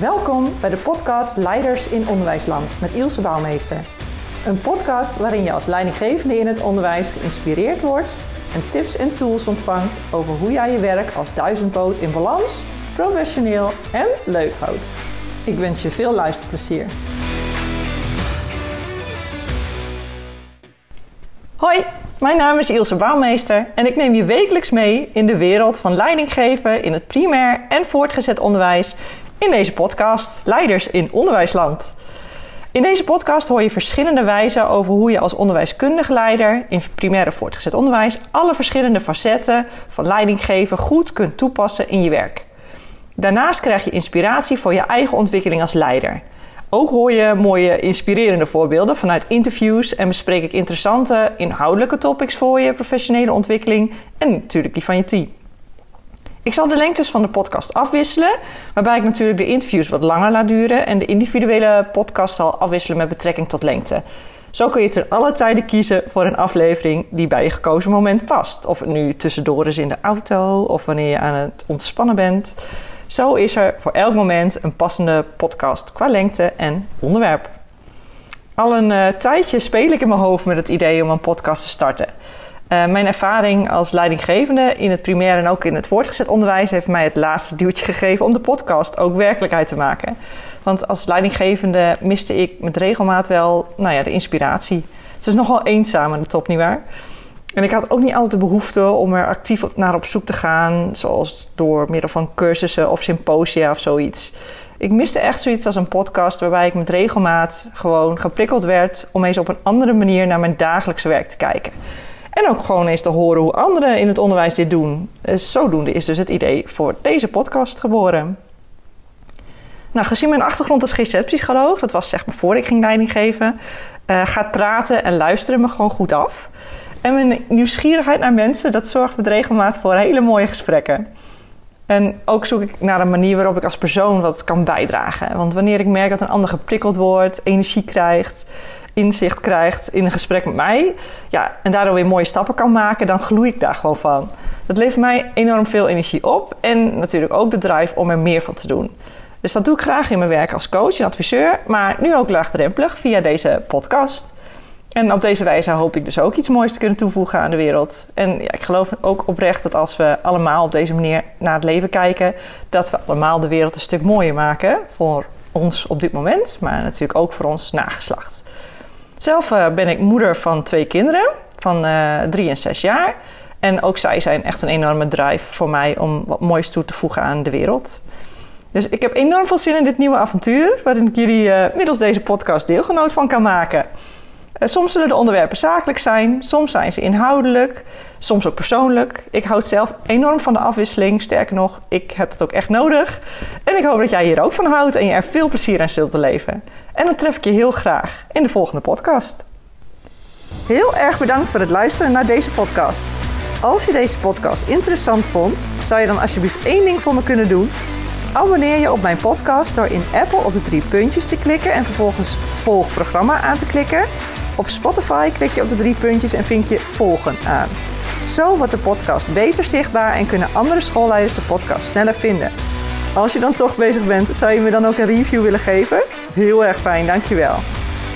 Welkom bij de podcast Leiders in Onderwijsland met Ilse Bouwmeester. Een podcast waarin je als leidinggevende in het onderwijs geïnspireerd wordt en tips en tools ontvangt over hoe jij je werk als duizendpoot in balans, professioneel en leuk houdt. Ik wens je veel luisterplezier. Hoi, mijn naam is Ilse Bouwmeester en ik neem je wekelijks mee in de wereld van leidinggeven in het primair en voortgezet onderwijs in deze podcast Leiders in Onderwijsland. In deze podcast hoor je verschillende wijzen over hoe je als onderwijskundige leider in primair voortgezet onderwijs alle verschillende facetten van leidinggeven goed kunt toepassen in je werk. Daarnaast krijg je inspiratie voor je eigen ontwikkeling als leider. Ook hoor je mooie inspirerende voorbeelden vanuit interviews en bespreek ik interessante inhoudelijke topics voor je professionele ontwikkeling en natuurlijk die van je team. Ik zal de lengtes van de podcast afwisselen, waarbij ik natuurlijk de interviews wat langer laat duren en de individuele podcast zal afwisselen met betrekking tot lengte. Zo kun je ter alle tijden kiezen voor een aflevering die bij je gekozen moment past. Of het nu tussendoor is in de auto of wanneer je aan het ontspannen bent. Zo is er voor elk moment een passende podcast qua lengte en onderwerp. Al een uh, tijdje speel ik in mijn hoofd met het idee om een podcast te starten. Uh, mijn ervaring als leidinggevende in het primair en ook in het voortgezet onderwijs heeft mij het laatste duwtje gegeven om de podcast ook werkelijkheid te maken. Want als leidinggevende miste ik met regelmaat wel nou ja, de inspiratie. Het is nogal eenzaam aan de top, nietwaar? En ik had ook niet altijd de behoefte om er actief naar op zoek te gaan, zoals door middel van cursussen of symposia of zoiets. Ik miste echt zoiets als een podcast waarbij ik met regelmaat gewoon geprikkeld werd om eens op een andere manier naar mijn dagelijkse werk te kijken. En ook gewoon eens te horen hoe anderen in het onderwijs dit doen. Dus zodoende is dus het idee voor deze podcast geboren. Nou, gezien mijn achtergrond als GZ-psycholoog, dat was zeg maar voor ik ging leiding geven, uh, gaat praten en luisteren me gewoon goed af. En mijn nieuwsgierigheid naar mensen, dat zorgt met regelmaat voor hele mooie gesprekken. En ook zoek ik naar een manier waarop ik als persoon wat kan bijdragen. Want wanneer ik merk dat een ander geprikkeld wordt, energie krijgt, inzicht krijgt in een gesprek met mij, ja, en daardoor weer mooie stappen kan maken, dan gloei ik daar gewoon van. Dat levert mij enorm veel energie op en natuurlijk ook de drive om er meer van te doen. Dus dat doe ik graag in mijn werk als coach en adviseur, maar nu ook laagdrempelig via deze podcast. En op deze wijze hoop ik dus ook iets moois te kunnen toevoegen aan de wereld. En ja, ik geloof ook oprecht dat als we allemaal op deze manier naar het leven kijken, dat we allemaal de wereld een stuk mooier maken voor ons op dit moment, maar natuurlijk ook voor ons nageslacht. Zelf uh, ben ik moeder van twee kinderen van uh, drie en zes jaar. En ook zij zijn echt een enorme drive voor mij om wat moois toe te voegen aan de wereld. Dus ik heb enorm veel zin in dit nieuwe avontuur, waarin ik jullie uh, middels deze podcast deelgenoot van kan maken. Soms zullen de onderwerpen zakelijk zijn, soms zijn ze inhoudelijk, soms ook persoonlijk. Ik houd zelf enorm van de afwisseling, sterker nog, ik heb het ook echt nodig. En ik hoop dat jij hier ook van houdt en je er veel plezier aan zult beleven. En dan tref ik je heel graag in de volgende podcast. Heel erg bedankt voor het luisteren naar deze podcast. Als je deze podcast interessant vond, zou je dan alsjeblieft één ding voor me kunnen doen. Abonneer je op mijn podcast door in Apple op de drie puntjes te klikken en vervolgens volg programma aan te klikken. Op Spotify klik je op de drie puntjes en vink je volgen aan. Zo wordt de podcast beter zichtbaar en kunnen andere schoolleiders de podcast sneller vinden. Als je dan toch bezig bent, zou je me dan ook een review willen geven? Heel erg fijn, dankjewel.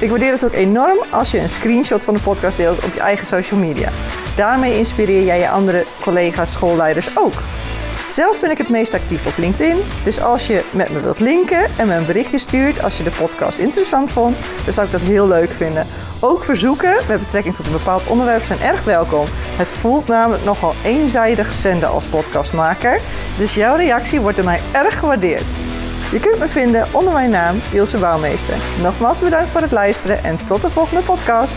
Ik waardeer het ook enorm als je een screenshot van de podcast deelt op je eigen social media. Daarmee inspireer jij je andere collega's, schoolleiders ook. Zelf ben ik het meest actief op LinkedIn. Dus als je met me wilt linken en me een berichtje stuurt als je de podcast interessant vond, dan zou ik dat heel leuk vinden. Ook verzoeken met betrekking tot een bepaald onderwerp zijn erg welkom. Het voelt namelijk nogal eenzijdig zenden als podcastmaker. Dus jouw reactie wordt door mij erg gewaardeerd. Je kunt me vinden onder mijn naam Ilse Bouwmeester. Nogmaals bedankt voor het luisteren en tot de volgende podcast.